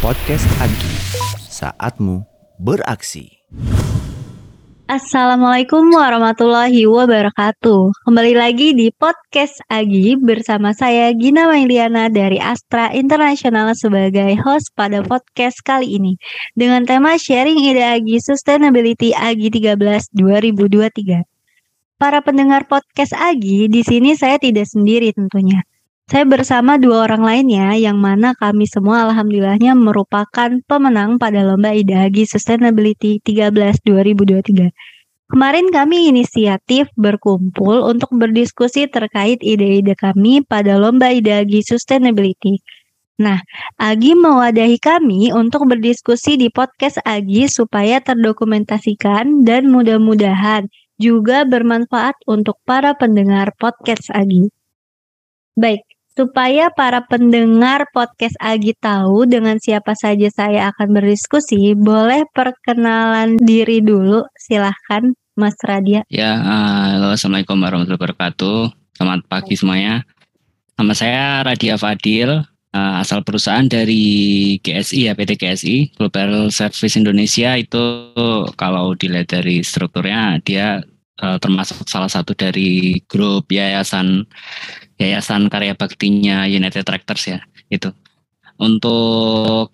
Podcast Agi, saatmu beraksi. Assalamualaikum warahmatullahi wabarakatuh. Kembali lagi di podcast Agi bersama saya Gina Mailiana dari Astra International sebagai host pada podcast kali ini dengan tema sharing ide Agi Sustainability Agi 13 2023. Para pendengar podcast Agi, di sini saya tidak sendiri tentunya. Saya bersama dua orang lainnya yang mana kami semua alhamdulillahnya merupakan pemenang pada Lomba IDAGI Sustainability 13 2023. Kemarin kami inisiatif berkumpul untuk berdiskusi terkait ide-ide kami pada Lomba IDAGI Sustainability. Nah, Agi mewadahi kami untuk berdiskusi di podcast Agi supaya terdokumentasikan dan mudah-mudahan juga bermanfaat untuk para pendengar podcast Agi. Baik, supaya para pendengar podcast Agi tahu dengan siapa saja saya akan berdiskusi, boleh perkenalan diri dulu, silahkan Mas Radia. Ya, uh, halo, assalamualaikum warahmatullahi wabarakatuh. Selamat pagi semuanya. Nama saya Radia Fadil, uh, asal perusahaan dari GSI ya PT GSI Global Service Indonesia itu kalau dilihat dari strukturnya dia uh, termasuk salah satu dari grup yayasan Yayasan Karya Baktinya United Tractors ya itu. Untuk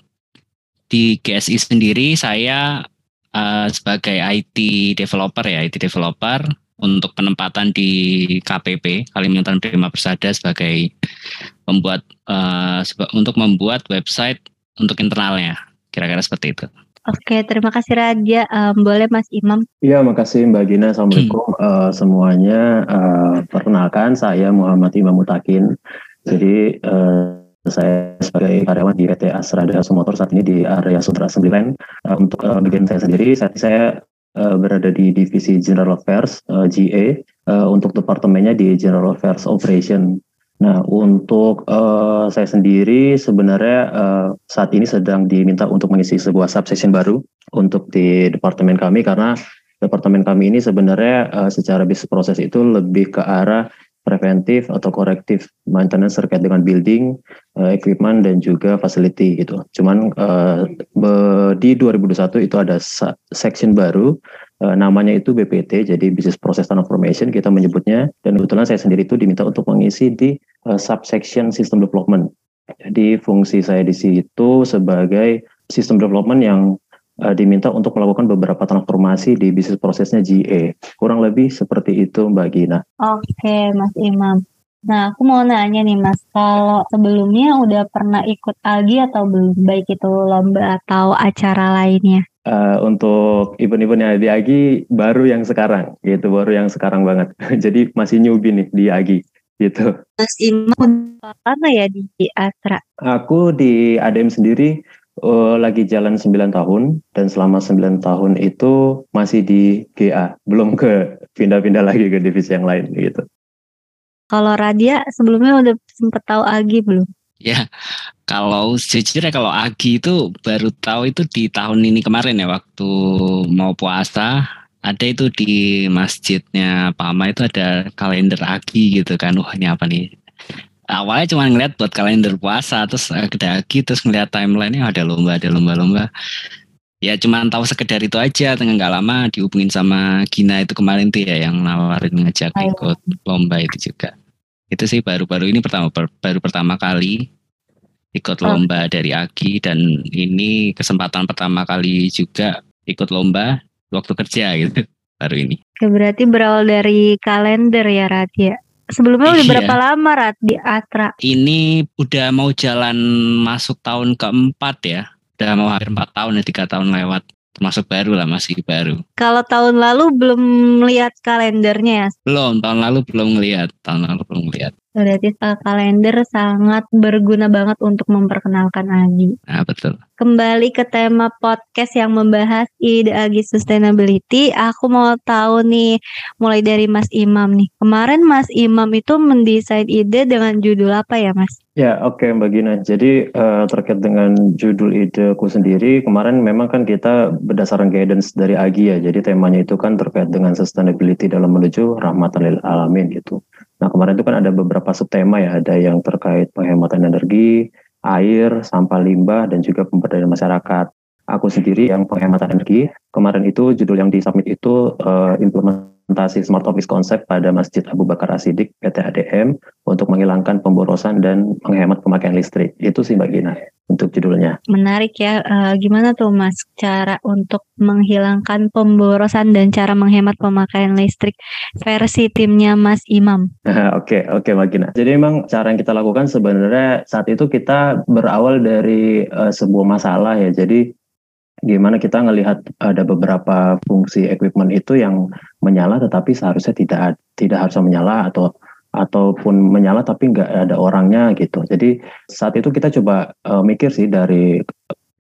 di GSI sendiri saya uh, sebagai IT developer ya IT developer untuk penempatan di KPP Kalimantan Prima Persada sebagai pembuat uh, untuk membuat website untuk internalnya kira-kira seperti itu. Oke, terima kasih Raja. Um, boleh Mas Imam? Iya, makasih Mbak Gina. Assalamualaikum uh, semuanya. Uh, perkenalkan, saya Muhammad Imam Mutakin. Jadi uh, saya sebagai karyawan di PT Astra Dasa Motor saat ini di area Sutra Sembilan. Uh, untuk uh, bagian saya sendiri, saat ini saya uh, berada di divisi General Affairs uh, GA. Uh, untuk departemennya di General Affairs Operation. Nah, untuk uh, saya sendiri sebenarnya uh, saat ini sedang diminta untuk mengisi sebuah subsection baru untuk di departemen kami karena departemen kami ini sebenarnya uh, secara bisnis proses itu lebih ke arah preventif atau korektif maintenance terkait dengan building, uh, equipment dan juga facility gitu. Cuman uh, di 2021 itu ada section baru namanya itu BPT jadi Business Process Transformation kita menyebutnya dan kebetulan saya sendiri itu diminta untuk mengisi di uh, subsection System Development. Jadi fungsi saya di situ sebagai System Development yang uh, diminta untuk melakukan beberapa transformasi di bisnis prosesnya GA. Kurang lebih seperti itu Mbak Gina. Oke Mas Imam. Nah, aku mau nanya nih Mas, kalau sebelumnya udah pernah ikut AGI atau belum? Baik itu lomba atau acara lainnya? Uh, untuk event-event yang di AGI baru yang sekarang, gitu, baru yang sekarang banget. Jadi masih newbie nih di AGI, gitu. Mas Imam, apa ya di Astra? Aku di ADM sendiri uh, lagi jalan 9 tahun, dan selama 9 tahun itu masih di GA, belum ke pindah-pindah lagi ke divisi yang lain, gitu. Kalau Radia sebelumnya udah sempet tahu Agi belum? Ya, kalau sejujurnya kalau Agi itu baru tahu itu di tahun ini kemarin ya waktu mau puasa ada itu di masjidnya Pama itu ada kalender Agi gitu kan. Wah, ini apa nih? Awalnya cuma ngeliat buat kalender puasa terus ada Agi terus ngeliat timelinenya ada lomba ada lomba-lomba. Ya cuma tahu sekedar itu aja, tengah nggak lama dihubungin sama Gina itu kemarin tuh ya yang nawarin ngajak ikut lomba itu juga itu sih baru-baru ini pertama baru pertama kali ikut oh. lomba dari Agi dan ini kesempatan pertama kali juga ikut lomba waktu kerja gitu baru ini. Oke, berarti berawal dari kalender ya Rat ya. Sebelumnya udah iya. berapa lama Rat di Astra? Ini udah mau jalan masuk tahun keempat ya. Udah mau hampir empat tahun ya tiga tahun lewat termasuk baru lah masih baru. Kalau tahun lalu belum melihat kalendernya ya? Belum, tahun lalu belum melihat, tahun lalu belum melihat. Berarti kalender sangat berguna banget untuk memperkenalkan Agi. Nah, betul. Kembali ke tema podcast yang membahas ide Agi Sustainability, aku mau tahu nih mulai dari Mas Imam nih. Kemarin Mas Imam itu mendesain ide dengan judul apa ya, Mas? Ya, oke okay, Mbak Gina. Jadi uh, terkait dengan judul ideku sendiri, kemarin memang kan kita berdasarkan guidance dari Agi ya. Jadi temanya itu kan terkait dengan sustainability dalam menuju rahmatan lil alamin gitu. Nah kemarin itu kan ada beberapa subtema ya, ada yang terkait penghematan energi, air, sampah limbah, dan juga pemberdayaan masyarakat. Aku sendiri yang penghematan energi, kemarin itu judul yang disubmit itu uh, implementasi Smart Office Concept pada Masjid Abu Bakar Asidik PT ADM untuk menghilangkan pemborosan dan menghemat pemakaian listrik. Itu sih Mbak Gina untuk judulnya. Menarik ya, uh, gimana tuh Mas cara untuk menghilangkan pemborosan dan cara menghemat pemakaian listrik versi timnya Mas Imam? Oke, oke okay, Mbak Gina. Jadi memang cara yang kita lakukan sebenarnya saat itu kita berawal dari uh, sebuah masalah ya. Jadi gimana kita ngelihat ada beberapa fungsi equipment itu yang menyala tetapi seharusnya tidak tidak harusnya menyala atau ataupun menyala tapi nggak ada orangnya gitu. Jadi saat itu kita coba uh, mikir sih dari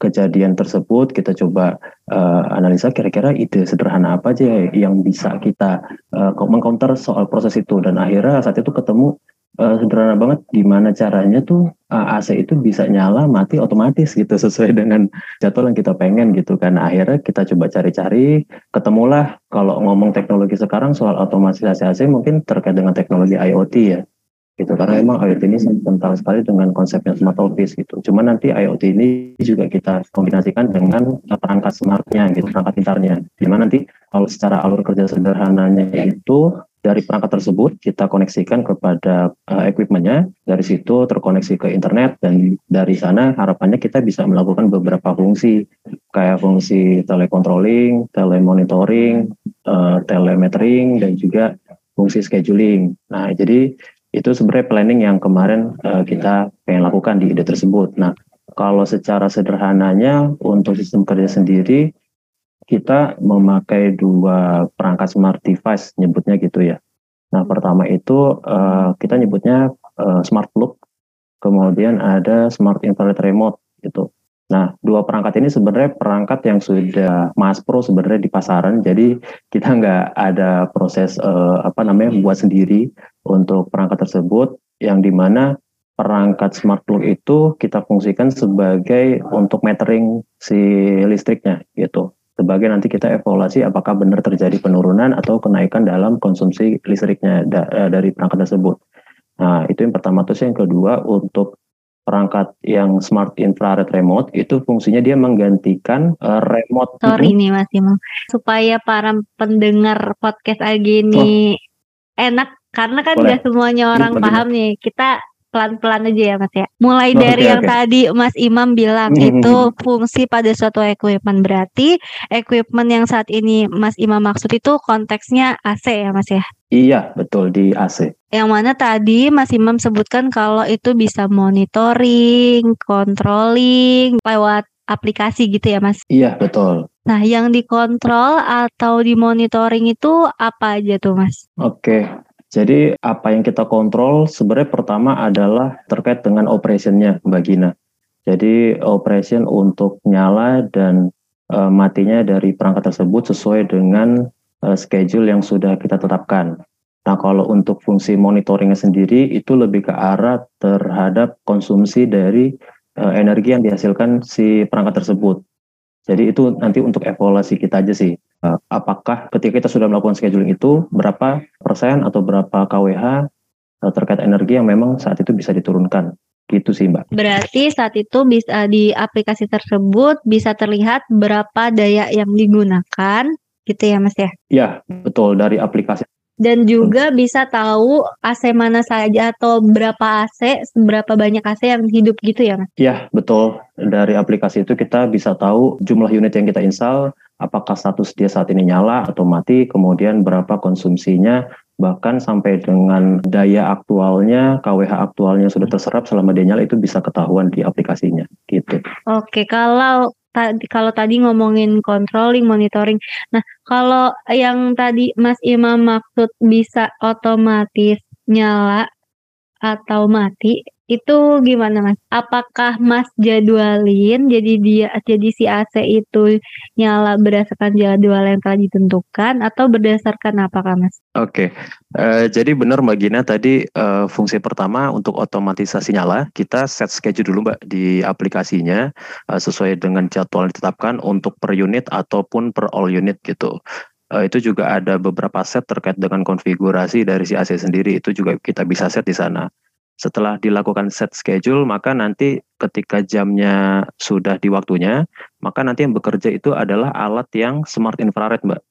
kejadian tersebut kita coba uh, analisa kira-kira ide sederhana apa aja yang bisa kita uh, mengcounter soal proses itu dan akhirnya saat itu ketemu uh, sederhana banget gimana caranya tuh uh, eh, AC itu bisa nyala mati otomatis gitu sesuai dengan jadwal yang kita pengen gitu kan akhirnya kita coba cari-cari ketemulah kalau ngomong teknologi sekarang soal otomatisasi AC mungkin terkait dengan teknologi IoT ya gitu karena memang IoT ini sangat kental sekali dengan konsepnya smart office gitu. Cuma nanti IoT ini juga kita kombinasikan dengan perangkat smartnya gitu, perangkat pintarnya. Di mana nanti kalau secara alur kerja sederhananya itu dari perangkat tersebut kita koneksikan kepada uh, equipmentnya dari situ terkoneksi ke internet dan dari sana harapannya kita bisa melakukan beberapa fungsi kayak fungsi telecontrolling, telemonitoring, uh, telemetering dan juga fungsi scheduling. Nah jadi itu sebenarnya planning yang kemarin uh, kita pengen lakukan di ide tersebut. Nah kalau secara sederhananya untuk sistem kerja sendiri kita memakai dua perangkat smart device nyebutnya gitu ya. Nah pertama itu uh, kita nyebutnya uh, smart plug, kemudian ada smart infrared remote gitu. Nah dua perangkat ini sebenarnya perangkat yang sudah mass pro sebenarnya di pasaran, jadi kita nggak ada proses uh, apa namanya buat sendiri untuk perangkat tersebut, yang di mana perangkat smart plug itu kita fungsikan sebagai untuk metering si listriknya gitu sebagai nanti kita evaluasi apakah benar terjadi penurunan atau kenaikan dalam konsumsi listriknya da eh, dari perangkat tersebut. Nah, itu yang pertama. Terus yang kedua untuk perangkat yang smart infrared remote itu fungsinya dia menggantikan uh, remote. Sorry itu. nih Mas Imam, supaya para pendengar podcast lagi ini oh. enak karena kan nggak semuanya orang ya, paham nih. Kita pelan-pelan aja ya Mas ya. Mulai oh, dari okay, yang okay. tadi Mas Imam bilang mm-hmm. itu fungsi pada suatu equipment berarti equipment yang saat ini Mas Imam maksud itu konteksnya AC ya Mas ya. Iya, betul di AC. Yang mana tadi Mas Imam sebutkan kalau itu bisa monitoring, controlling lewat aplikasi gitu ya Mas? Iya, betul. Nah, yang dikontrol atau dimonitoring itu apa aja tuh Mas? Oke, jadi apa yang kita kontrol sebenarnya pertama adalah terkait dengan operationnya Mbak Gina. Jadi operation untuk nyala dan uh, matinya dari perangkat tersebut sesuai dengan uh, schedule yang sudah kita tetapkan. Nah kalau untuk fungsi monitoringnya sendiri itu lebih ke arah terhadap konsumsi dari uh, energi yang dihasilkan si perangkat tersebut. Jadi itu nanti untuk evaluasi kita aja sih. Eh, apakah ketika kita sudah melakukan scheduling itu berapa persen atau berapa kWh eh, terkait energi yang memang saat itu bisa diturunkan gitu sih mbak. Berarti saat itu bisa di aplikasi tersebut bisa terlihat berapa daya yang digunakan gitu ya mas ya? Iya betul dari aplikasi dan juga bisa tahu AC mana saja atau berapa AC, seberapa banyak AC yang hidup gitu ya, Mas? Iya, betul. Dari aplikasi itu kita bisa tahu jumlah unit yang kita install, apakah status dia saat ini nyala atau mati, kemudian berapa konsumsinya, bahkan sampai dengan daya aktualnya, KWH aktualnya sudah terserap selama dia nyala itu bisa ketahuan di aplikasinya gitu. Oke, kalau tadi kalau tadi ngomongin controlling, monitoring. Nah, kalau yang tadi Mas Imam maksud bisa otomatis nyala atau mati, itu gimana Mas? Apakah Mas jadwalin jadi dia jadi si AC itu nyala berdasarkan jadwal yang telah ditentukan atau berdasarkan apakah Mas? Oke, okay. uh, eh, jadi benar Mbak Gina tadi uh, fungsi pertama untuk otomatisasi nyala kita set schedule dulu Mbak di aplikasinya uh, sesuai dengan jadwal yang ditetapkan untuk per unit ataupun per all unit gitu uh, itu juga ada beberapa set terkait dengan konfigurasi dari si AC sendiri itu juga kita bisa set di sana. Setelah dilakukan set schedule, maka nanti ketika jamnya sudah di waktunya, maka nanti yang bekerja itu adalah alat yang smart infrared, Mbak.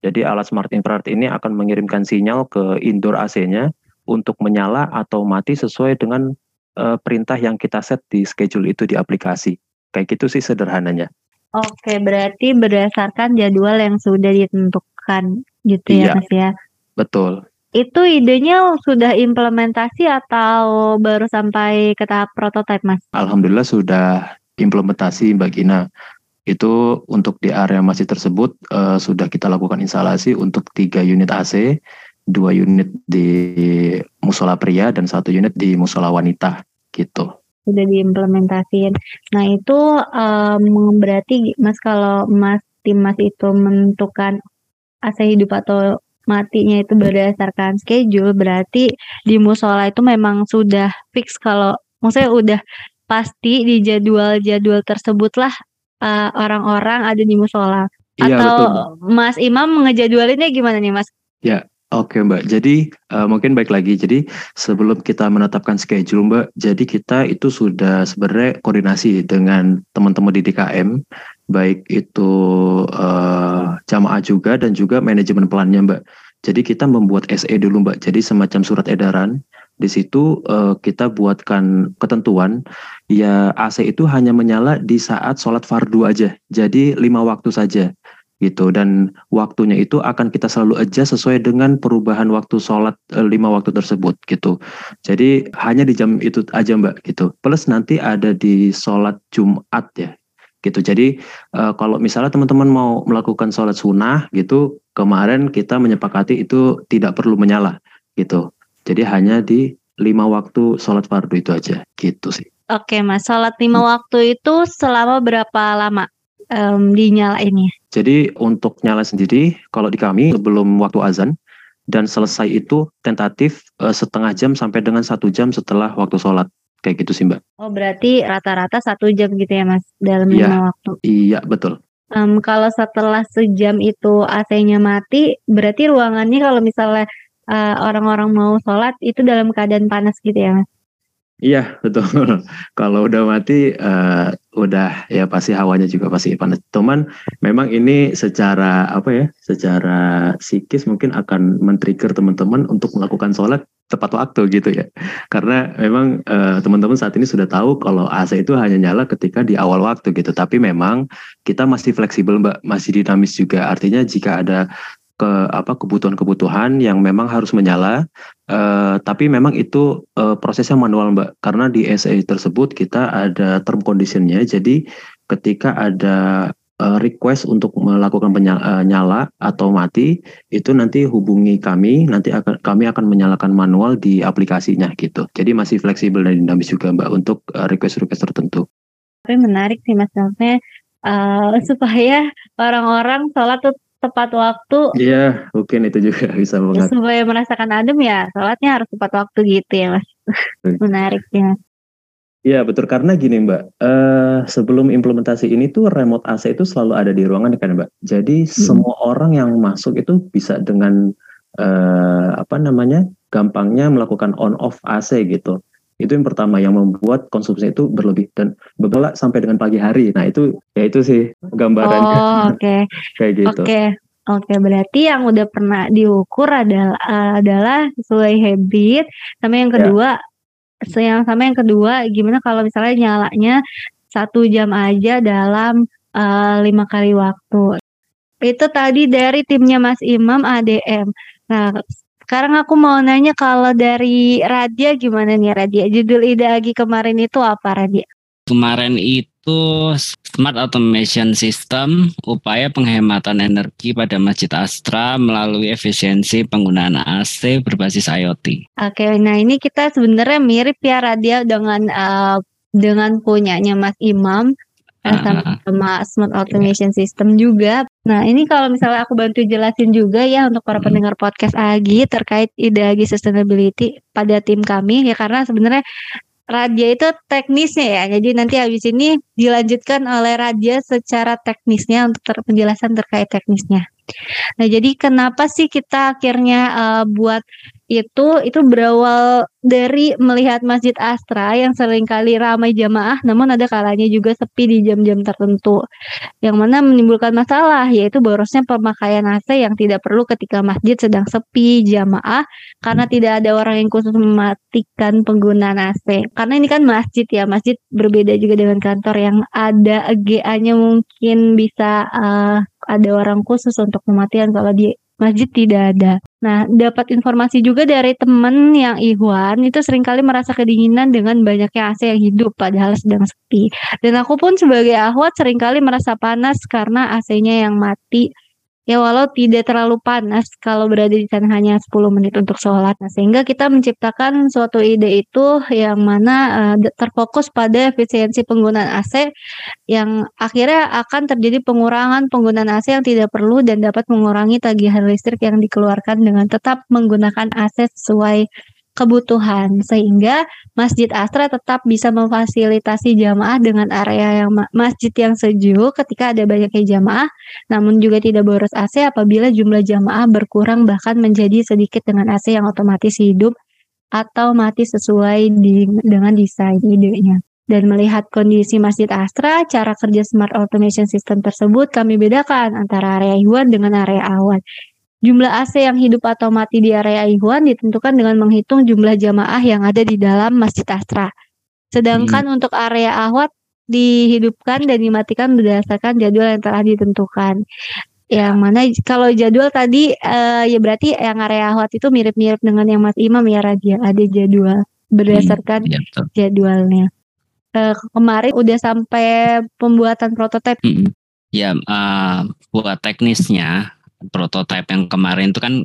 Jadi alat smart infrared ini akan mengirimkan sinyal ke indoor AC-nya untuk menyala atau mati sesuai dengan uh, perintah yang kita set di schedule itu di aplikasi. Kayak gitu sih sederhananya. Oke, berarti berdasarkan jadwal yang sudah ditentukan gitu ya, Iya. Mas ya. Betul. Itu idenya sudah implementasi atau baru sampai ke tahap prototipe, Mas? Alhamdulillah sudah implementasi Mbak Gina. Itu untuk di area masjid tersebut eh, sudah kita lakukan instalasi untuk tiga unit AC, dua unit di musola pria dan satu unit di musola wanita gitu. Sudah diimplementasiin. Nah, itu em, berarti Mas kalau Mas tim Mas itu menentukan AC hidup atau matinya itu berdasarkan schedule, berarti di musola itu memang sudah fix kalau maksudnya udah pasti di jadwal-jadwal tersebutlah eh, orang-orang ada di musola. Iya Atau betul. Mas Imam ngejadwalinnya gimana nih, Mas? Oke Mbak, jadi eh, mungkin baik lagi. Jadi sebelum kita menetapkan schedule Mbak, jadi kita itu sudah sebenarnya koordinasi dengan teman-teman di DKM, baik itu eh, jamaah juga dan juga manajemen pelannya Mbak. Jadi kita membuat SE dulu Mbak, jadi semacam surat edaran. Di situ eh, kita buatkan ketentuan, ya AC itu hanya menyala di saat sholat fardu aja, jadi lima waktu saja gitu. Dan waktunya itu akan kita selalu adjust sesuai dengan perubahan waktu sholat eh, lima waktu tersebut gitu. Jadi hanya di jam itu aja mbak gitu. Plus nanti ada di sholat Jumat ya gitu jadi eh, kalau misalnya teman-teman mau melakukan sholat sunnah gitu kemarin kita menyepakati itu tidak perlu menyala gitu jadi hanya di lima waktu sholat fardu itu aja gitu sih Oke, Mas. Sholat lima waktu itu selama berapa lama em, dinyalainnya? Jadi untuk nyala sendiri, kalau di kami sebelum waktu azan dan selesai itu tentatif eh, setengah jam sampai dengan satu jam setelah waktu sholat. Kayak gitu sih mbak. Oh, berarti rata-rata satu jam gitu ya, Mas, dalam Iya. lima waktu. Iya betul. Em, kalau setelah sejam itu AC-nya mati, berarti ruangannya kalau misalnya eh, orang-orang mau sholat itu dalam keadaan panas gitu ya, Mas? Iya betul. kalau udah mati eh, udah ya pasti hawanya juga pasti panas. Cuman memang ini secara apa ya? Secara psikis mungkin akan men-trigger teman-teman untuk melakukan sholat tepat waktu gitu ya. Karena memang eh, teman-teman saat ini sudah tahu kalau AC itu hanya nyala ketika di awal waktu gitu. Tapi memang kita masih fleksibel mbak, masih dinamis juga. Artinya jika ada ke apa kebutuhan-kebutuhan yang memang harus menyala Eh, tapi memang itu eh, prosesnya manual mbak karena di SA tersebut kita ada term conditionnya jadi ketika ada request untuk melakukan penya- eh, nyala atau mati itu nanti hubungi kami nanti akan kami akan menyalakan manual di aplikasinya gitu jadi masih fleksibel dan dinamis juga mbak untuk eh, request-request tertentu Tapi menarik sih, Mas. Maksudnya eh, supaya orang-orang sholat tuh tepat waktu, iya mungkin itu juga bisa mengatur supaya merasakan adem ya, sholatnya harus tepat waktu gitu ya, Mas. menarik ya. Iya betul karena gini Mbak, eh sebelum implementasi ini tuh remote AC itu selalu ada di ruangan kan Mbak. Jadi semua orang yang masuk itu bisa dengan eh apa namanya gampangnya melakukan on off AC gitu. Itu yang pertama yang membuat konsumsi itu berlebih dan beberapa sampai dengan pagi hari. Nah itu ya itu sih gambarannya Oh, oke. kayak gitu. Oke, oke. Berarti yang udah pernah diukur adalah adalah sesuai habit. Sama yang Ya. Se- yang sama yang kedua, gimana kalau misalnya nyalanya satu jam aja dalam eh, lima kali waktu. Itu tadi dari timnya Mas Imam ADM. Nah, sekarang aku mau nanya kalau dari Radia gimana nih Radia? Judul ide Agi kemarin itu apa Radia? Kemarin itu Smart Automation System, upaya penghematan energi pada Masjid Astra melalui efisiensi penggunaan AC berbasis IoT. Oke, nah ini kita sebenarnya mirip ya Radia dengan eh, dengan punyanya Mas Imam eh, sama, Ah, sama Smart Automation System juga. Nah ini kalau misalnya aku bantu jelasin juga ya untuk para Hmm. pendengar podcast Agi terkait ide Agi Sustainability pada tim kami ya karena sebenarnya Radia itu teknisnya ya. Jadi nanti habis ini dilanjutkan oleh Radia secara teknisnya untuk penjelasan terkait teknisnya. Nah, jadi kenapa sih kita akhirnya uh, buat itu itu berawal dari melihat Masjid Astra yang sering kali ramai jamaah namun ada kalanya juga sepi di jam-jam tertentu. Yang mana menimbulkan masalah yaitu borosnya pemakaian AC yang tidak perlu ketika masjid sedang sepi jamaah karena tidak ada orang yang khusus mematikan penggunaan AC karena ini kan masjid ya masjid berbeda juga dengan kantor yang ada GA-nya mungkin bisa uh, ada orang khusus untuk mematikan kalau di masjid tidak ada. Nah, dapat informasi juga dari teman yang Ikhwan itu sering kali merasa kedinginan dengan banyaknya AC yang hidup padahal sedang sepi. Dan aku pun sebagai ahwat sering kali merasa panas karena AC-nya yang mati ya walau tidak terlalu panas kalau berada di sana hanya 10 menit untuk sholat. Nah, sehingga kita menciptakan suatu ide itu yang mana uh, terfokus pada efisiensi penggunaan AC yang akhirnya akan terjadi pengurangan penggunaan AC yang tidak perlu dan dapat mengurangi tagihan listrik yang dikeluarkan dengan tetap menggunakan AC sesuai kebutuhan sehingga Masjid Astra tetap bisa memfasilitasi jamaah dengan area yang masjid yang sejuk ketika ada banyaknya jamaah namun juga tidak boros AC apabila jumlah jamaah berkurang bahkan menjadi sedikit dengan AC yang otomatis hidup atau mati sesuai di, dengan desain idenya. Dan melihat kondisi Masjid Astra, cara kerja Smart Automation System tersebut kami bedakan antara area Iwan dengan area awan. Jumlah AC yang hidup atau mati di area Ikhwan ditentukan dengan menghitung jumlah jamaah yang ada di dalam Masjid Astra. Sedangkan hmm. untuk area Ahwat dihidupkan dan dimatikan berdasarkan jadwal yang telah ditentukan. Yang mana kalau jadwal tadi uh, ya berarti yang area Ahwat itu mirip-mirip dengan yang Mas Imam ya Radia, ada jadwal berdasarkan hmm, ya, jadwalnya. Uh, kemarin udah sampai pembuatan prototipe. Hmm. Ya, uh, buat teknisnya prototipe yang kemarin itu kan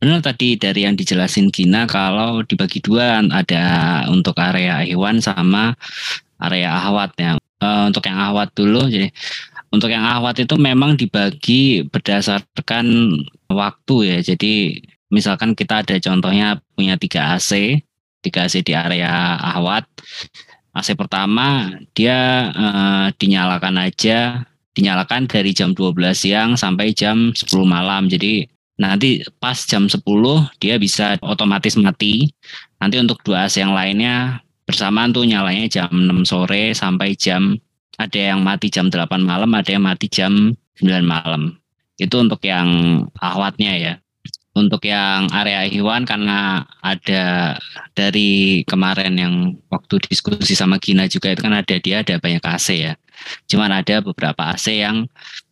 benar tadi dari yang dijelasin Gina kalau dibagi dua ada untuk area hewan sama area ahwat ya. E, untuk yang ahwat dulu jadi untuk yang ahwat itu memang dibagi berdasarkan waktu ya. Jadi misalkan kita ada contohnya punya tiga AC, tiga AC di area ahwat. AC pertama dia e, dinyalakan aja dinyalakan dari jam 12 siang sampai jam 10 malam. Jadi nanti pas jam 10 dia bisa otomatis mati. Nanti untuk dua AC yang lainnya bersamaan tuh nyalanya jam 6 sore sampai jam ada yang mati jam 8 malam, ada yang mati jam 9 malam. Itu untuk yang ahwatnya ya. Untuk yang area hewan karena ada dari kemarin yang waktu diskusi sama Gina juga itu kan ada dia ada banyak AC ya. Cuman ada beberapa AC yang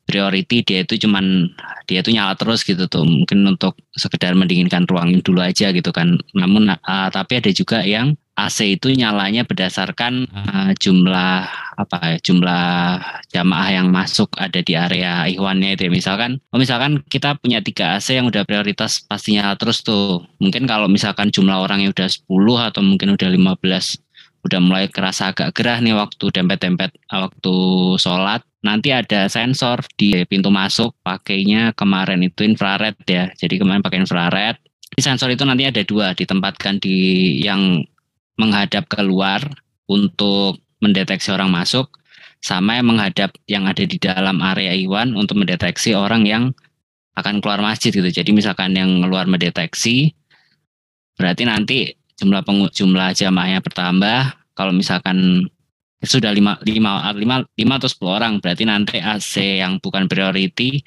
priority dia itu cuman dia itu nyala terus gitu tuh. Mungkin untuk sekedar mendinginkan ruang dulu aja gitu kan. Namun uh, tapi ada juga yang AC itu nyalanya berdasarkan uh, jumlah apa ya, jumlah jamaah yang masuk ada di area ikhwannya itu ya. misalkan oh misalkan kita punya tiga AC yang udah prioritas pasti nyala terus tuh. Mungkin kalau misalkan jumlah orang yang udah 10 atau mungkin udah 15 udah mulai kerasa agak gerah nih waktu dempet-dempet waktu sholat. Nanti ada sensor di pintu masuk pakainya kemarin itu infrared ya. Jadi kemarin pakai infrared. Di sensor itu nanti ada dua ditempatkan di yang menghadap keluar untuk mendeteksi orang masuk sama yang menghadap yang ada di dalam area Iwan untuk mendeteksi orang yang akan keluar masjid gitu. Jadi misalkan yang keluar mendeteksi berarti nanti jumlah pengu, jumlah jamaahnya bertambah. Kalau misalkan sudah lima lima lima lima atau sepuluh orang berarti nanti AC yang bukan priority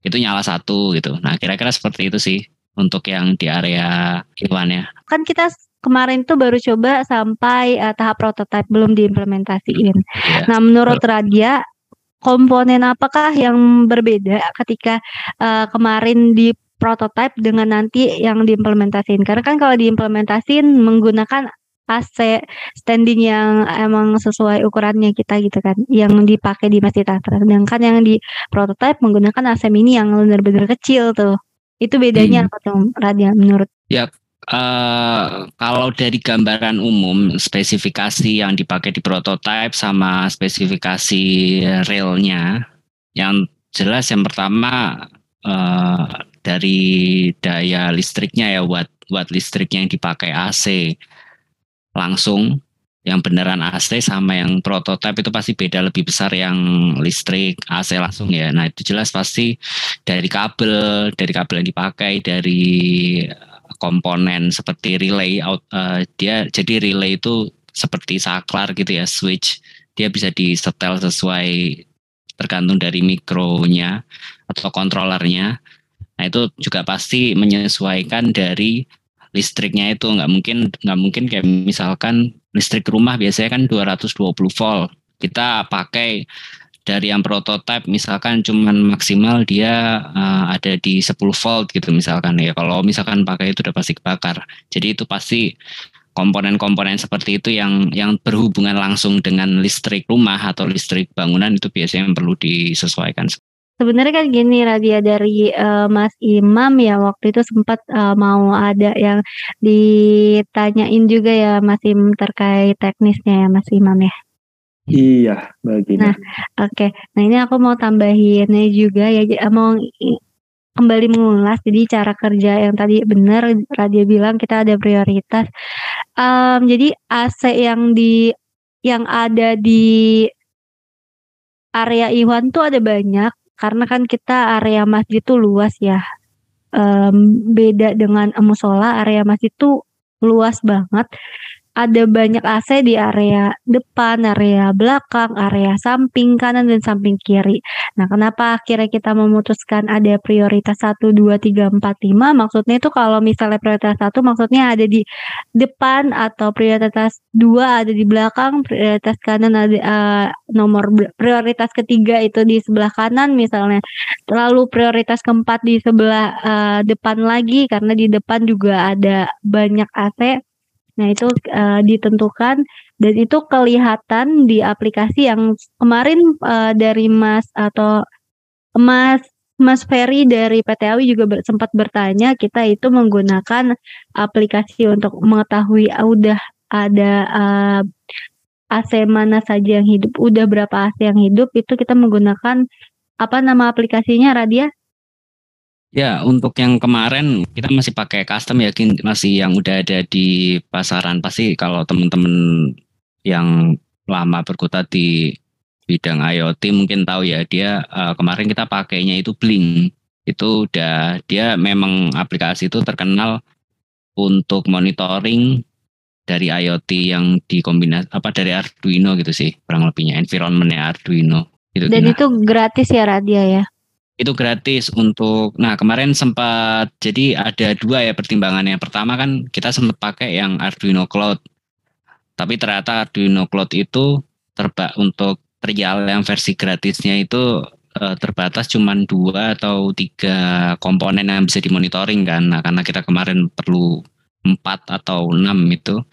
itu nyala satu gitu. Nah kira-kira seperti itu sih untuk yang di area hewannya kan kita kemarin tuh baru coba sampai uh, tahap prototipe belum diimplementasiin. Yeah. nah menurut Radia komponen apakah yang berbeda ketika uh, kemarin di prototipe dengan nanti yang diimplementasiin karena kan kalau diimplementasiin menggunakan AC standing yang emang sesuai ukurannya kita gitu kan yang dipakai di Masjid Astra sedangkan yang di prototipe menggunakan AC mini yang benar-benar kecil tuh. Itu bedanya hmm. apa tuh Radia menurut? Ya Uh, kalau dari gambaran umum spesifikasi yang dipakai di prototipe sama spesifikasi realnya yang jelas yang pertama uh, dari daya listriknya ya buat buat listrik yang dipakai AC langsung yang beneran AC sama yang prototipe itu pasti beda lebih besar yang listrik AC langsung ya. Nah itu jelas pasti dari kabel, dari kabel yang dipakai, dari komponen seperti relay out, uh, dia jadi relay itu seperti saklar gitu ya switch dia bisa disetel sesuai tergantung dari mikronya atau kontrolernya. Nah itu juga pasti menyesuaikan dari listriknya itu. Nggak mungkin nggak mungkin kayak misalkan listrik rumah biasanya kan 220 volt. Kita pakai dari yang prototipe misalkan cuman maksimal dia uh, ada di 10 volt gitu misalkan ya. Kalau misalkan pakai itu udah pasti kebakar. Jadi itu pasti komponen-komponen seperti itu yang yang berhubungan langsung dengan listrik rumah atau listrik bangunan itu biasanya yang perlu disesuaikan Sebenarnya kan gini Radia dari uh, Mas Imam ya waktu itu sempat uh, mau ada yang ditanyain juga ya Mas Imam terkait teknisnya ya Mas Imam ya. Iya, begini. Nah, oke. Okay. Nah, ini aku mau tambahinnya juga ya mau kembali mengulas jadi cara kerja yang tadi benar Radia bilang kita ada prioritas. Um, jadi AC yang di yang ada di area Iwan tuh ada banyak karena kan kita area masjid itu luas ya. Um, beda dengan musola, area masjid itu luas banget ada banyak AC di area depan, area belakang, area samping kanan dan samping kiri. Nah, kenapa akhirnya kita memutuskan ada prioritas 1 2 3 4 5? Maksudnya itu kalau misalnya prioritas 1 maksudnya ada di depan atau prioritas 2 ada di belakang, prioritas kanan ada uh, nomor prioritas ketiga itu di sebelah kanan misalnya. Lalu prioritas keempat di sebelah uh, depan lagi karena di depan juga ada banyak AC Nah, itu uh, ditentukan dan itu kelihatan di aplikasi yang kemarin uh, dari Mas atau Mas Mas Ferry dari PT Awi juga ber, sempat bertanya kita itu menggunakan aplikasi untuk mengetahui uh, udah ada uh, AC mana saja yang hidup, udah berapa AC yang hidup itu kita menggunakan apa nama aplikasinya Radia? Ya, untuk yang kemarin kita masih pakai custom ya, masih yang udah ada di pasaran. Pasti kalau teman-teman yang lama berkutat di bidang IoT mungkin tahu ya, dia uh, kemarin kita pakainya itu Blink. Itu udah dia memang aplikasi itu terkenal untuk monitoring dari IoT yang dikombinasi apa dari Arduino gitu sih, kurang lebihnya environmentnya Arduino. Gitu, Dan itu gratis ya Radia ya? Itu gratis untuk nah kemarin sempat jadi ada dua ya pertimbangannya. Pertama kan kita sempat pakai yang Arduino Cloud tapi ternyata Arduino Cloud itu terba untuk trial yang versi gratisnya itu uh, terbatas cuma dua atau tiga komponen yang bisa dimonitoring kan. Nah karena kita kemarin perlu empat atau enam itu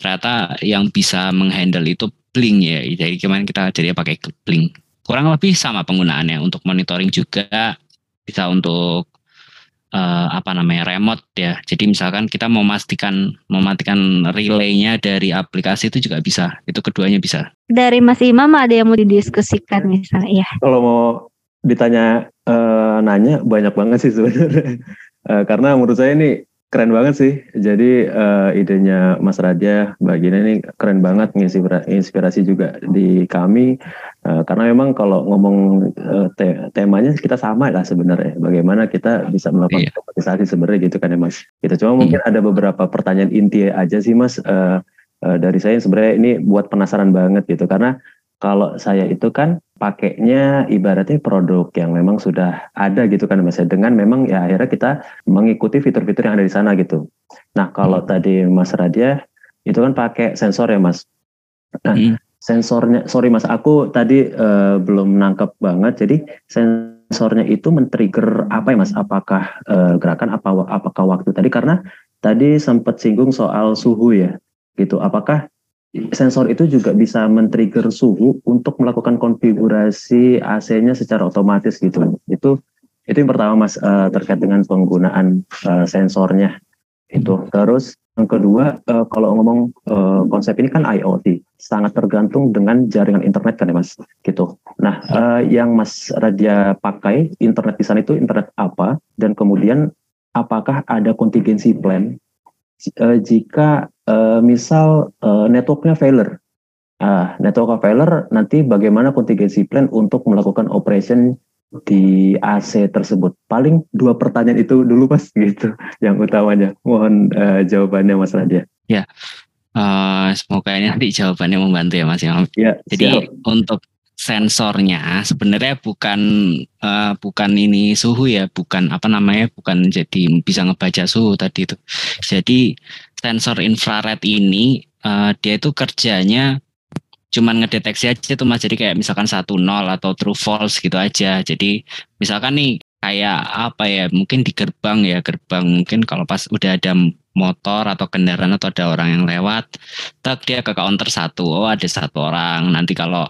ternyata yang bisa menghandle itu Blink ya. Jadi kemarin kita jadi pakai Blink kurang lebih sama penggunaannya untuk monitoring juga bisa untuk uh, apa namanya remote ya. Jadi misalkan kita mau memastikan mematikan relaynya dari aplikasi itu juga bisa. Itu keduanya bisa. Dari Mas Imam ada yang mau didiskusikan misalnya ya. Kalau mau ditanya uh, nanya banyak banget sih sebenarnya. Uh, karena menurut saya ini keren banget sih. Jadi uh, idenya Mas Raja, Mbak Gina ini keren banget inspirasi juga di kami. Uh, karena memang kalau ngomong uh, te temanya kita sama lah sebenarnya. Bagaimana kita bisa melakukan iya. sebenarnya gitu kan ya Mas. Kita cuma hmm. mungkin ada beberapa pertanyaan inti aja sih Mas. Uh, uh, dari saya sebenarnya ini buat penasaran banget gitu. Karena kalau saya itu kan pakainya ibaratnya produk yang memang sudah ada gitu kan mas dengan memang ya akhirnya kita mengikuti fitur-fitur yang ada di sana gitu. Nah kalau hmm. tadi Mas Radia itu kan pakai sensor ya mas. Nah hmm. sensornya sorry mas aku tadi uh, belum nangkep banget jadi sensornya itu men-trigger apa ya mas? Apakah uh, gerakan apa apakah waktu tadi karena tadi sempat singgung soal suhu ya gitu. Apakah sensor itu juga bisa men-trigger suhu untuk melakukan konfigurasi AC-nya secara otomatis gitu. Itu itu yang pertama Mas uh, terkait dengan penggunaan uh, sensornya itu. Terus yang kedua uh, kalau ngomong uh, konsep ini kan IoT sangat tergantung dengan jaringan internet kan ya Mas gitu. Nah, uh, yang Mas Radia pakai internet di sana itu internet apa dan kemudian apakah ada contingency plan eh, jika eh, misal eh, networknya failure. Ah, network failure nanti bagaimana contingency plan untuk melakukan operation di AC tersebut? Paling dua pertanyaan itu dulu Mas gitu yang utamanya. Mohon eh, jawabannya Mas Radia. Eh, semoga ini nanti jawabannya membantu ya Mas Imam. Ya, Jadi siap. untuk sensornya sebenarnya bukan eh, bukan ini suhu ya, bukan apa namanya, bukan jadi bisa ngebaca suhu tadi itu. Jadi sensor infrared ini eh, dia itu kerjanya cuman ngedeteksi aja tuh Mas. Jadi kayak misalkan satu nol atau true false gitu aja. Jadi misalkan nih kayak apa ya, mungkin di gerbang ya, gerbang mungkin kalau pas udah ada motor atau kendaraan atau ada orang yang lewat, tak dia ke counter satu, oh ada satu orang. Nanti kalau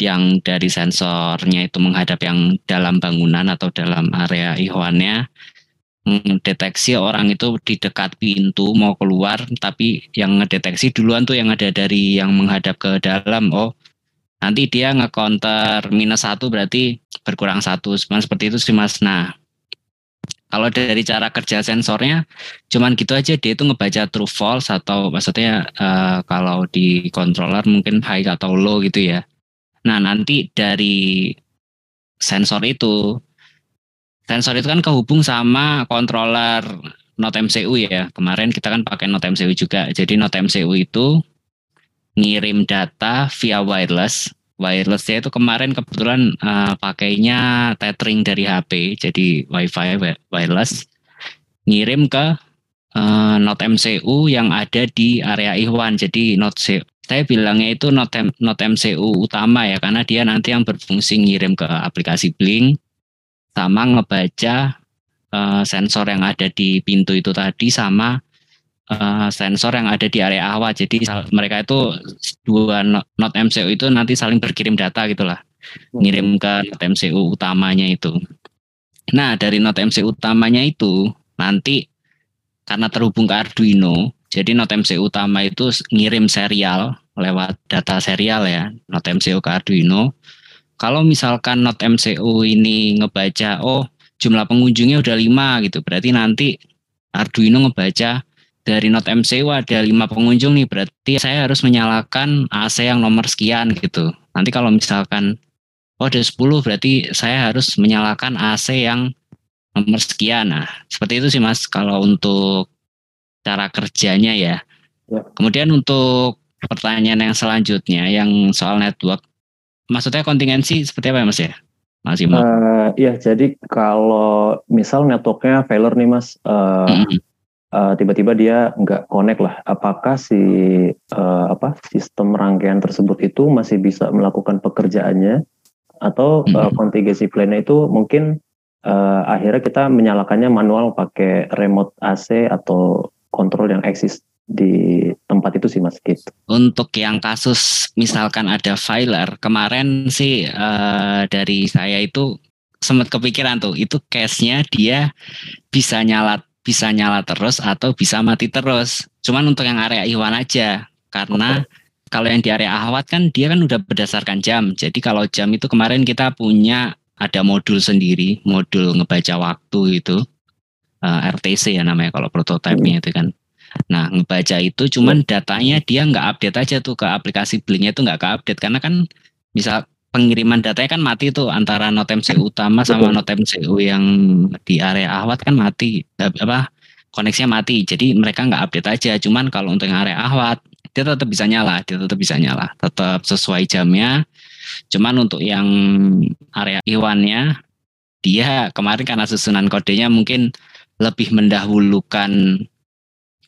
yang dari sensornya itu menghadap yang dalam bangunan atau dalam area ihwannya, mendeteksi orang itu di dekat pintu mau keluar, tapi yang ngedeteksi duluan tuh yang ada dari yang menghadap ke dalam. Oh, nanti dia nge-counter minus satu berarti berkurang satu. Cuman seperti itu sih mas. Nah, kalau dari cara kerja sensornya, cuman gitu aja dia itu ngebaca true false atau maksudnya eh, kalau di controller mungkin high atau low gitu ya. Nah nanti dari sensor itu, sensor itu kan kehubung sama controller Note MCU ya. Kemarin kita kan pakai Note MCU juga. Jadi Note MCU itu ngirim data via wireless. Wirelessnya itu kemarin kebetulan eh, pakainya tethering dari HP, jadi WiFi wi- wireless. Ngirim ke eh, Note MCU yang ada di area Ikhwan. Jadi Note C- saya bilangnya itu Note, M- Note MCU utama ya, karena dia nanti yang berfungsi ngirim ke aplikasi Blink sama ngebaca eh, sensor yang ada di pintu itu tadi sama eh, sensor yang ada di area awal. Jadi mereka itu dua no- Note MCU itu nanti saling berkirim data gitulah, ngirim ke Note MCU utamanya itu. Nah dari Note MCU utamanya itu nanti karena terhubung ke Arduino, jadi Note MCU utama itu ngirim serial lewat data serial ya, Note MCU ke Arduino. Kalau misalkan Note MCU ini ngebaca, oh jumlah pengunjungnya udah lima gitu, berarti nanti Arduino ngebaca dari Note MCU ada lima pengunjung nih, berarti saya harus menyalakan AC yang nomor sekian gitu. Nanti kalau misalkan oh ada 10 berarti saya harus menyalakan AC yang nomor sekian. Nah, seperti itu sih Mas kalau untuk cara kerjanya ya. Ya. Kemudian untuk pertanyaan yang selanjutnya yang soal network, maksudnya kontingensi seperti apa ya Mas ya? Mas Imam. Eh, ya, jadi kalau misal networknya failure nih Mas, eh, Mm-mm. eh, tiba-tiba dia nggak connect lah. Apakah si eh, apa sistem rangkaian tersebut itu masih bisa melakukan pekerjaannya atau eh, Mhm. contingency plan-nya itu mungkin eh, akhirnya kita menyalakannya manual pakai remote AC atau kontrol yang eksis di tempat itu sih Mas gitu. Untuk yang kasus misalkan ada filer, kemarin sih eh, dari saya itu sempat kepikiran tuh, itu case-nya dia bisa nyala bisa nyala terus atau bisa mati terus. Cuman untuk yang area Iwan aja, karena kalau yang di area Ahwat kan dia kan udah berdasarkan jam. Jadi kalau jam itu kemarin kita punya ada modul sendiri, modul ngebaca waktu itu eh, RTC ya namanya kalau prototipe-nya itu kan. Nah, ngebaca itu cuman datanya dia nggak update aja tuh ke aplikasi Blink-nya itu nggak ke update karena kan misal pengiriman datanya kan mati tuh antara Note MCU utama sama Betul. Note MCU yang di area Ahwat kan mati Eh, apa koneksinya mati. Jadi mereka nggak update aja. Cuman kalau untuk yang area Ahwat dia tetap bisa nyala, dia tetap bisa nyala, tetap sesuai jamnya. Cuman untuk yang area Iwannya dia kemarin karena susunan kodenya mungkin lebih mendahulukan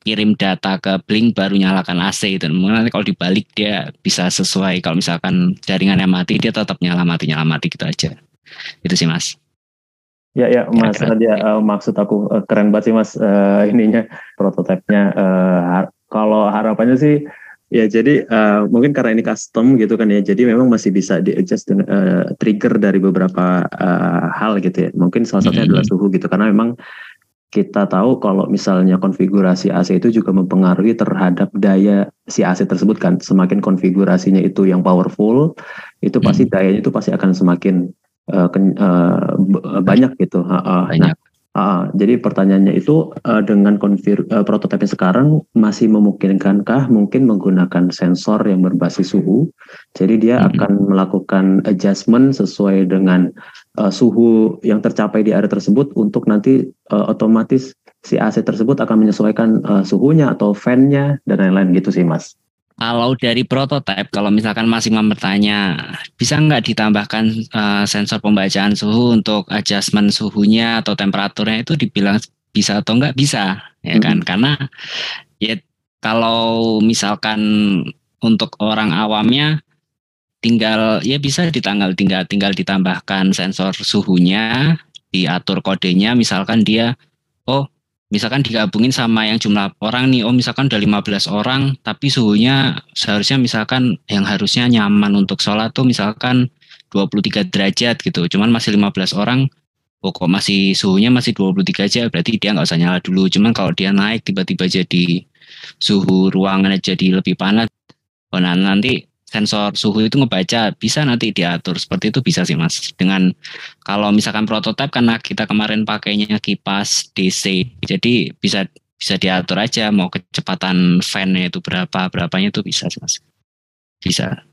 kirim data ke Blink baru nyalakan AC itu. Mungkin nanti kalau dibalik dia bisa sesuai kalau misalkan jaringannya mati dia tetap nyala mati nyala mati gitu aja. Itu sih Mas. Ya ya Mas. Radia eh, maksud aku eh, keren banget sih Mas eh, ininya prototipenya eh, har- kalau harapannya sih ya jadi eh, mungkin karena ini custom gitu kan ya jadi memang masih bisa di adjust dengan, eh, trigger dari beberapa eh, hal gitu ya mungkin salah satunya Mhm. adalah suhu gitu karena memang kita tahu kalau misalnya konfigurasi AC itu juga mempengaruhi terhadap daya si AC tersebut kan semakin konfigurasinya itu yang powerful itu pasti dayanya itu pasti akan semakin ken- eh, b- banyak gitu. Ha, ha. Nah, Ah, jadi pertanyaannya itu uh, dengan konfir uh, prototipe yang sekarang masih memungkinkankah mungkin menggunakan sensor yang berbasis suhu? Jadi dia Mhm. akan melakukan adjustment sesuai dengan uh, suhu yang tercapai di area tersebut untuk nanti uh, otomatis si AC tersebut akan menyesuaikan uh, suhunya atau fan-nya dan lain-lain gitu sih Mas. Kalau dari prototipe, kalau misalkan Mas Imam bertanya, bisa nggak ditambahkan eh, sensor pembacaan suhu untuk adjustment suhunya atau temperaturnya itu dibilang bisa atau nggak bisa, ya kan? Karena ya kalau misalkan untuk orang awamnya tinggal ya bisa ditanggal tinggal tinggal ditambahkan sensor suhunya, diatur kodenya, misalkan dia oh misalkan digabungin sama yang jumlah orang nih, oh misalkan udah 15 orang, tapi suhunya seharusnya misalkan yang harusnya nyaman untuk sholat tuh misalkan 23 derajat gitu, cuman masih 15 orang, oh kok masih suhunya masih 23 aja, berarti dia nggak usah nyala dulu. Cuman kalau dia naik tiba-tiba jadi suhu ruangannya jadi lebih panas, oh nah nanti sensor suhu itu ngebaca bisa nanti diatur. Seperti itu bisa sih mas. Dengan kalau misalkan prototipe karena kita kemarin pakainya kipas DC jadi bisa bisa diatur aja mau kecepatan fan-nya itu berapa berapanya itu bisa sih mas. Bisa.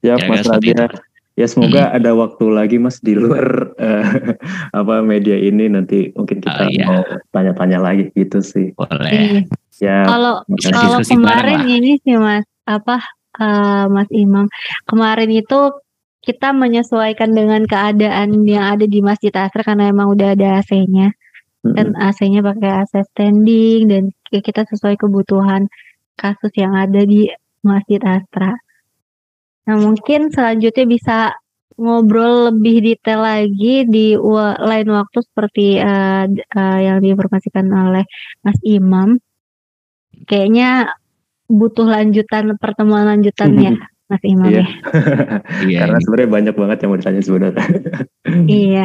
Ya Kira-kira Mas Radia. Ya semoga ada waktu lagi Mas di luar eh, apa media ini. Nanti mungkin kita Oh, iya. mau tanya-tanya lagi gitu sih. boleh. Ya Kalau kalau bareng kemarin ini sih Mas, apa eh, Mas Imam, kemarin itu kita menyesuaikan dengan keadaan yang ada di Masjid Asra karena emang udah ada AC-nya. Mm-mm. AC-nya pakai AC standing dan kita sesuai kebutuhan kasus yang ada di Masjid Astra. Nah, mungkin selanjutnya bisa ngobrol lebih detail lagi di lain waktu seperti d- eh, yang diinformasikan oleh Mas Imam. Kayaknya butuh lanjutan pertemuan lanjutannya Mas Imam Iya. ya. iya Karena sebenarnya banyak banget yang mau ditanya sebenarnya. Iya.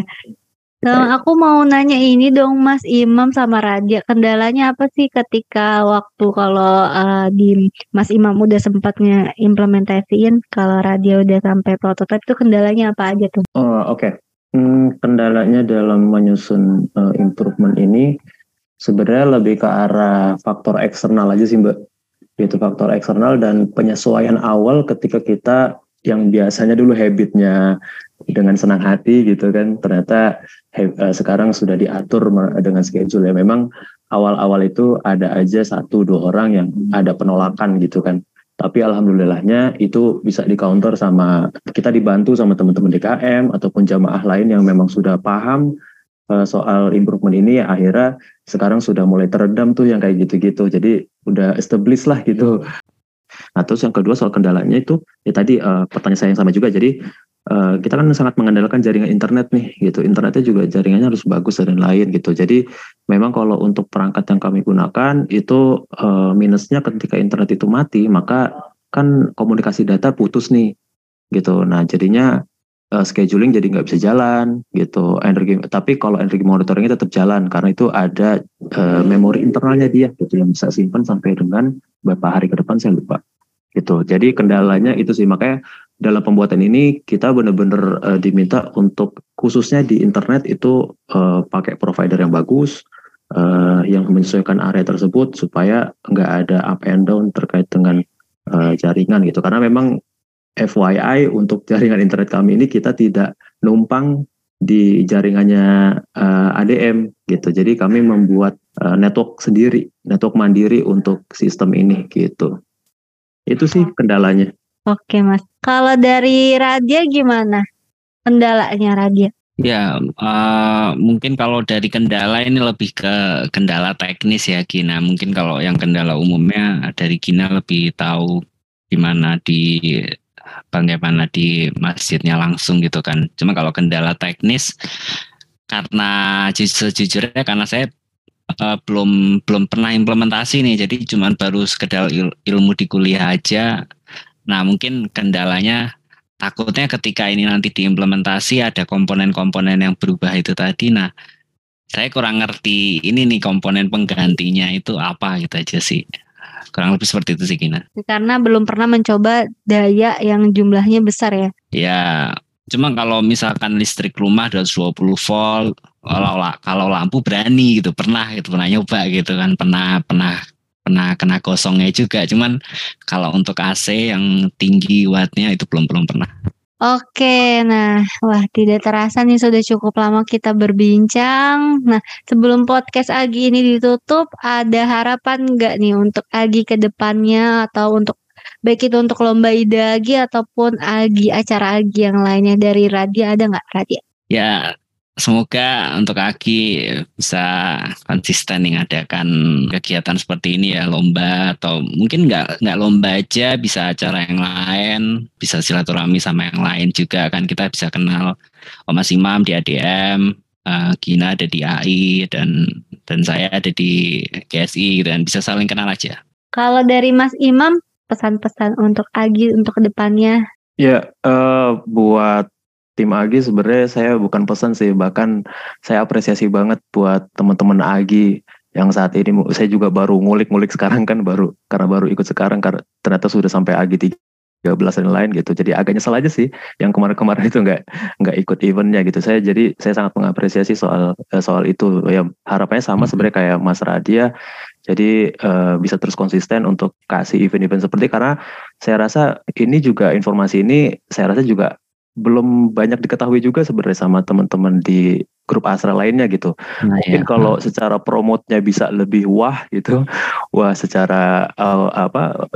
Nah, aku mau nanya ini dong Mas Imam sama Radia, kendalanya apa sih ketika waktu kalau eh, di Mas Imam udah sempat ngeimplementasiin, kalau Radia udah sampai prototipe itu kendalanya apa aja tuh? Oh, Oke, Hmm, kendalanya dalam menyusun eh, improvement ini sebenarnya lebih ke arah faktor eksternal aja sih Mbak. Itu faktor eksternal dan penyesuaian awal ketika kita yang biasanya dulu habitnya dengan senang hati gitu kan, ternyata he- eh, sekarang sudah diatur dengan schedule ya. Memang awal-awal itu ada aja satu dua orang yang ada penolakan gitu kan. Tapi alhamdulillahnya itu bisa di counter sama kita dibantu sama teman-teman DKM ataupun jamaah lain yang memang sudah paham soal improvement ini ya akhirnya sekarang sudah mulai teredam tuh yang kayak gitu-gitu. Jadi udah established lah gitu. Nah terus yang kedua soal kendalanya itu ya tadi eh, pertanyaan saya yang sama juga. Jadi eh, kita kan sangat mengandalkan jaringan internet nih gitu. Internetnya juga jaringannya harus bagus dan lain gitu. Jadi memang kalau untuk perangkat yang kami gunakan itu eh, minusnya ketika internet itu mati maka kan komunikasi data putus nih gitu. Nah jadinya eh, scheduling jadi nggak bisa jalan gitu. Energi tapi kalau energi monitoringnya tetap jalan karena itu ada eh, memori internalnya dia gitu yang bisa simpan sampai dengan beberapa hari ke depan saya lupa gitu. Jadi kendalanya itu sih makanya dalam pembuatan ini kita benar-benar eh, diminta untuk khususnya di internet itu eh, pakai provider yang bagus eh, yang menyesuaikan area tersebut supaya nggak ada up and down terkait dengan eh, jaringan gitu karena memang FYI untuk jaringan internet kami ini kita tidak numpang di jaringannya eh, ADM gitu jadi kami membuat eh, network sendiri network mandiri untuk sistem ini gitu itu sih kendalanya Oke Mas, kalau dari Radia gimana? Kendalanya Radia? Ya, eh, mungkin kalau dari kendala ini lebih ke kendala teknis ya Gina. Mungkin kalau yang kendala umumnya dari Gina lebih tahu gimana di bagaimana di masjidnya langsung gitu kan. Cuma kalau kendala teknis karena ju- sejujurnya karena saya eh, belum belum pernah implementasi nih, jadi cuman baru sekedar il- ilmu di kuliah aja. Nah, mungkin kendalanya takutnya ketika ini nanti diimplementasi ada komponen-komponen yang berubah itu tadi. Nah, saya kurang ngerti ini nih komponen penggantinya itu apa gitu aja sih. Kurang lebih seperti itu sih Gina. Karena belum pernah mencoba daya yang jumlahnya besar ya. Ya, cuma kalau misalkan listrik rumah 220 volt kalau kalau lampu berani gitu. Pernah gitu pernah nyoba gitu kan. Pernah pernah pernah kena kosongnya juga. Cuman kalau untuk AC yang tinggi wattnya itu belum belum pernah Oke, nah, wah tidak terasa nih sudah cukup lama kita berbincang. Nah, sebelum podcast Agi ini ditutup, ada harapan nggak nih untuk Agi ke depannya atau untuk baik itu untuk lomba ide Agi ataupun Agi acara Agi yang lainnya dari Radia ada nggak Radia? Ya, semoga untuk Aki bisa konsisten nih ngadakan kegiatan seperti ini ya lomba atau mungkin nggak nggak lomba aja bisa acara yang lain bisa silaturahmi sama yang lain juga kan kita bisa kenal Om Mas Imam di ADM uh, Gina ada di AI dan dan saya ada di GSI dan bisa saling kenal aja. Kalau dari Mas Imam pesan-pesan untuk Agi untuk ke depannya? Ya, uh, buat tim Agi sebenarnya saya bukan pesan sih bahkan saya apresiasi banget buat teman-teman Agi yang saat ini saya juga baru ngulik-ngulik sekarang kan baru karena baru ikut sekarang karena ternyata sudah sampai Agi 13 dan lain gitu. Jadi agak nyesel aja sih yang kemarin-kemarin itu nggak nggak ikut eventnya gitu. Saya jadi saya sangat mengapresiasi soal eh, soal itu. Ya harapannya sama hmm. sebenarnya kayak Mas Radia. Jadi uh, bisa terus konsisten untuk kasih event-event seperti karena saya rasa ini juga informasi ini saya rasa juga belum banyak diketahui juga sebenarnya sama teman-teman di grup asra lainnya gitu. Nah, Mungkin iya. kalau secara promotnya bisa lebih wah gitu, wah secara uh, apa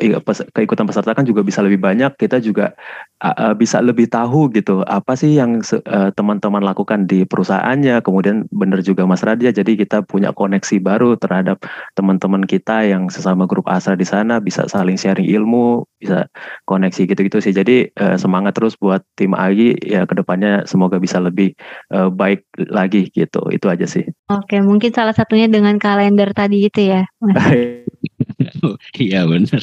keikutan peserta kan juga bisa lebih banyak. Kita juga uh, bisa lebih tahu gitu apa sih yang uh, teman-teman lakukan di perusahaannya. Kemudian benar juga Mas Radia, jadi kita punya koneksi baru terhadap teman-teman kita yang sesama grup asra di sana bisa saling sharing ilmu, bisa koneksi gitu-gitu sih. Jadi uh, semangat terus buat tim Agi ya ke depannya semoga bisa lebih uh, baik lagi gitu. Itu aja sih. Oke, mungkin salah satunya dengan kalender tadi itu ya. Iya benar.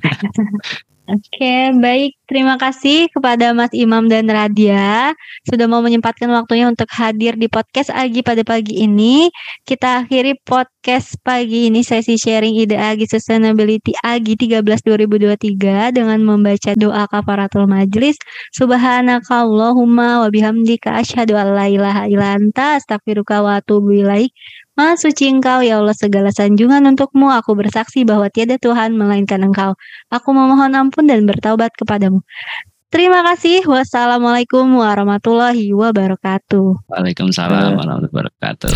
Oke, baik. Terima kasih kepada Mas Imam dan Radia sudah mau menyempatkan waktunya untuk hadir di podcast Agi pada pagi ini. Kita akhiri podcast pagi ini sesi sharing ide Agi Sustainability Agi 13 2023 dengan membaca doa kafaratul majlis. Subhanakallahumma wa bihamdika asyhadu an la ilaha illa anta astaghfiruka wa atubu ilaik. Maha suci engkau ya Allah segala sanjungan untukmu aku bersaksi bahwa tiada Tuhan melainkan engkau. Aku memohon ampun dan bertaubat kepadamu. Terima kasih. Wassalamualaikum warahmatullahi wabarakatuh. Waalaikumsalam warahmatullahi wabarakatuh.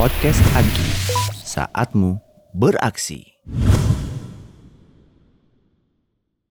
Podcast Agi, saatmu beraksi.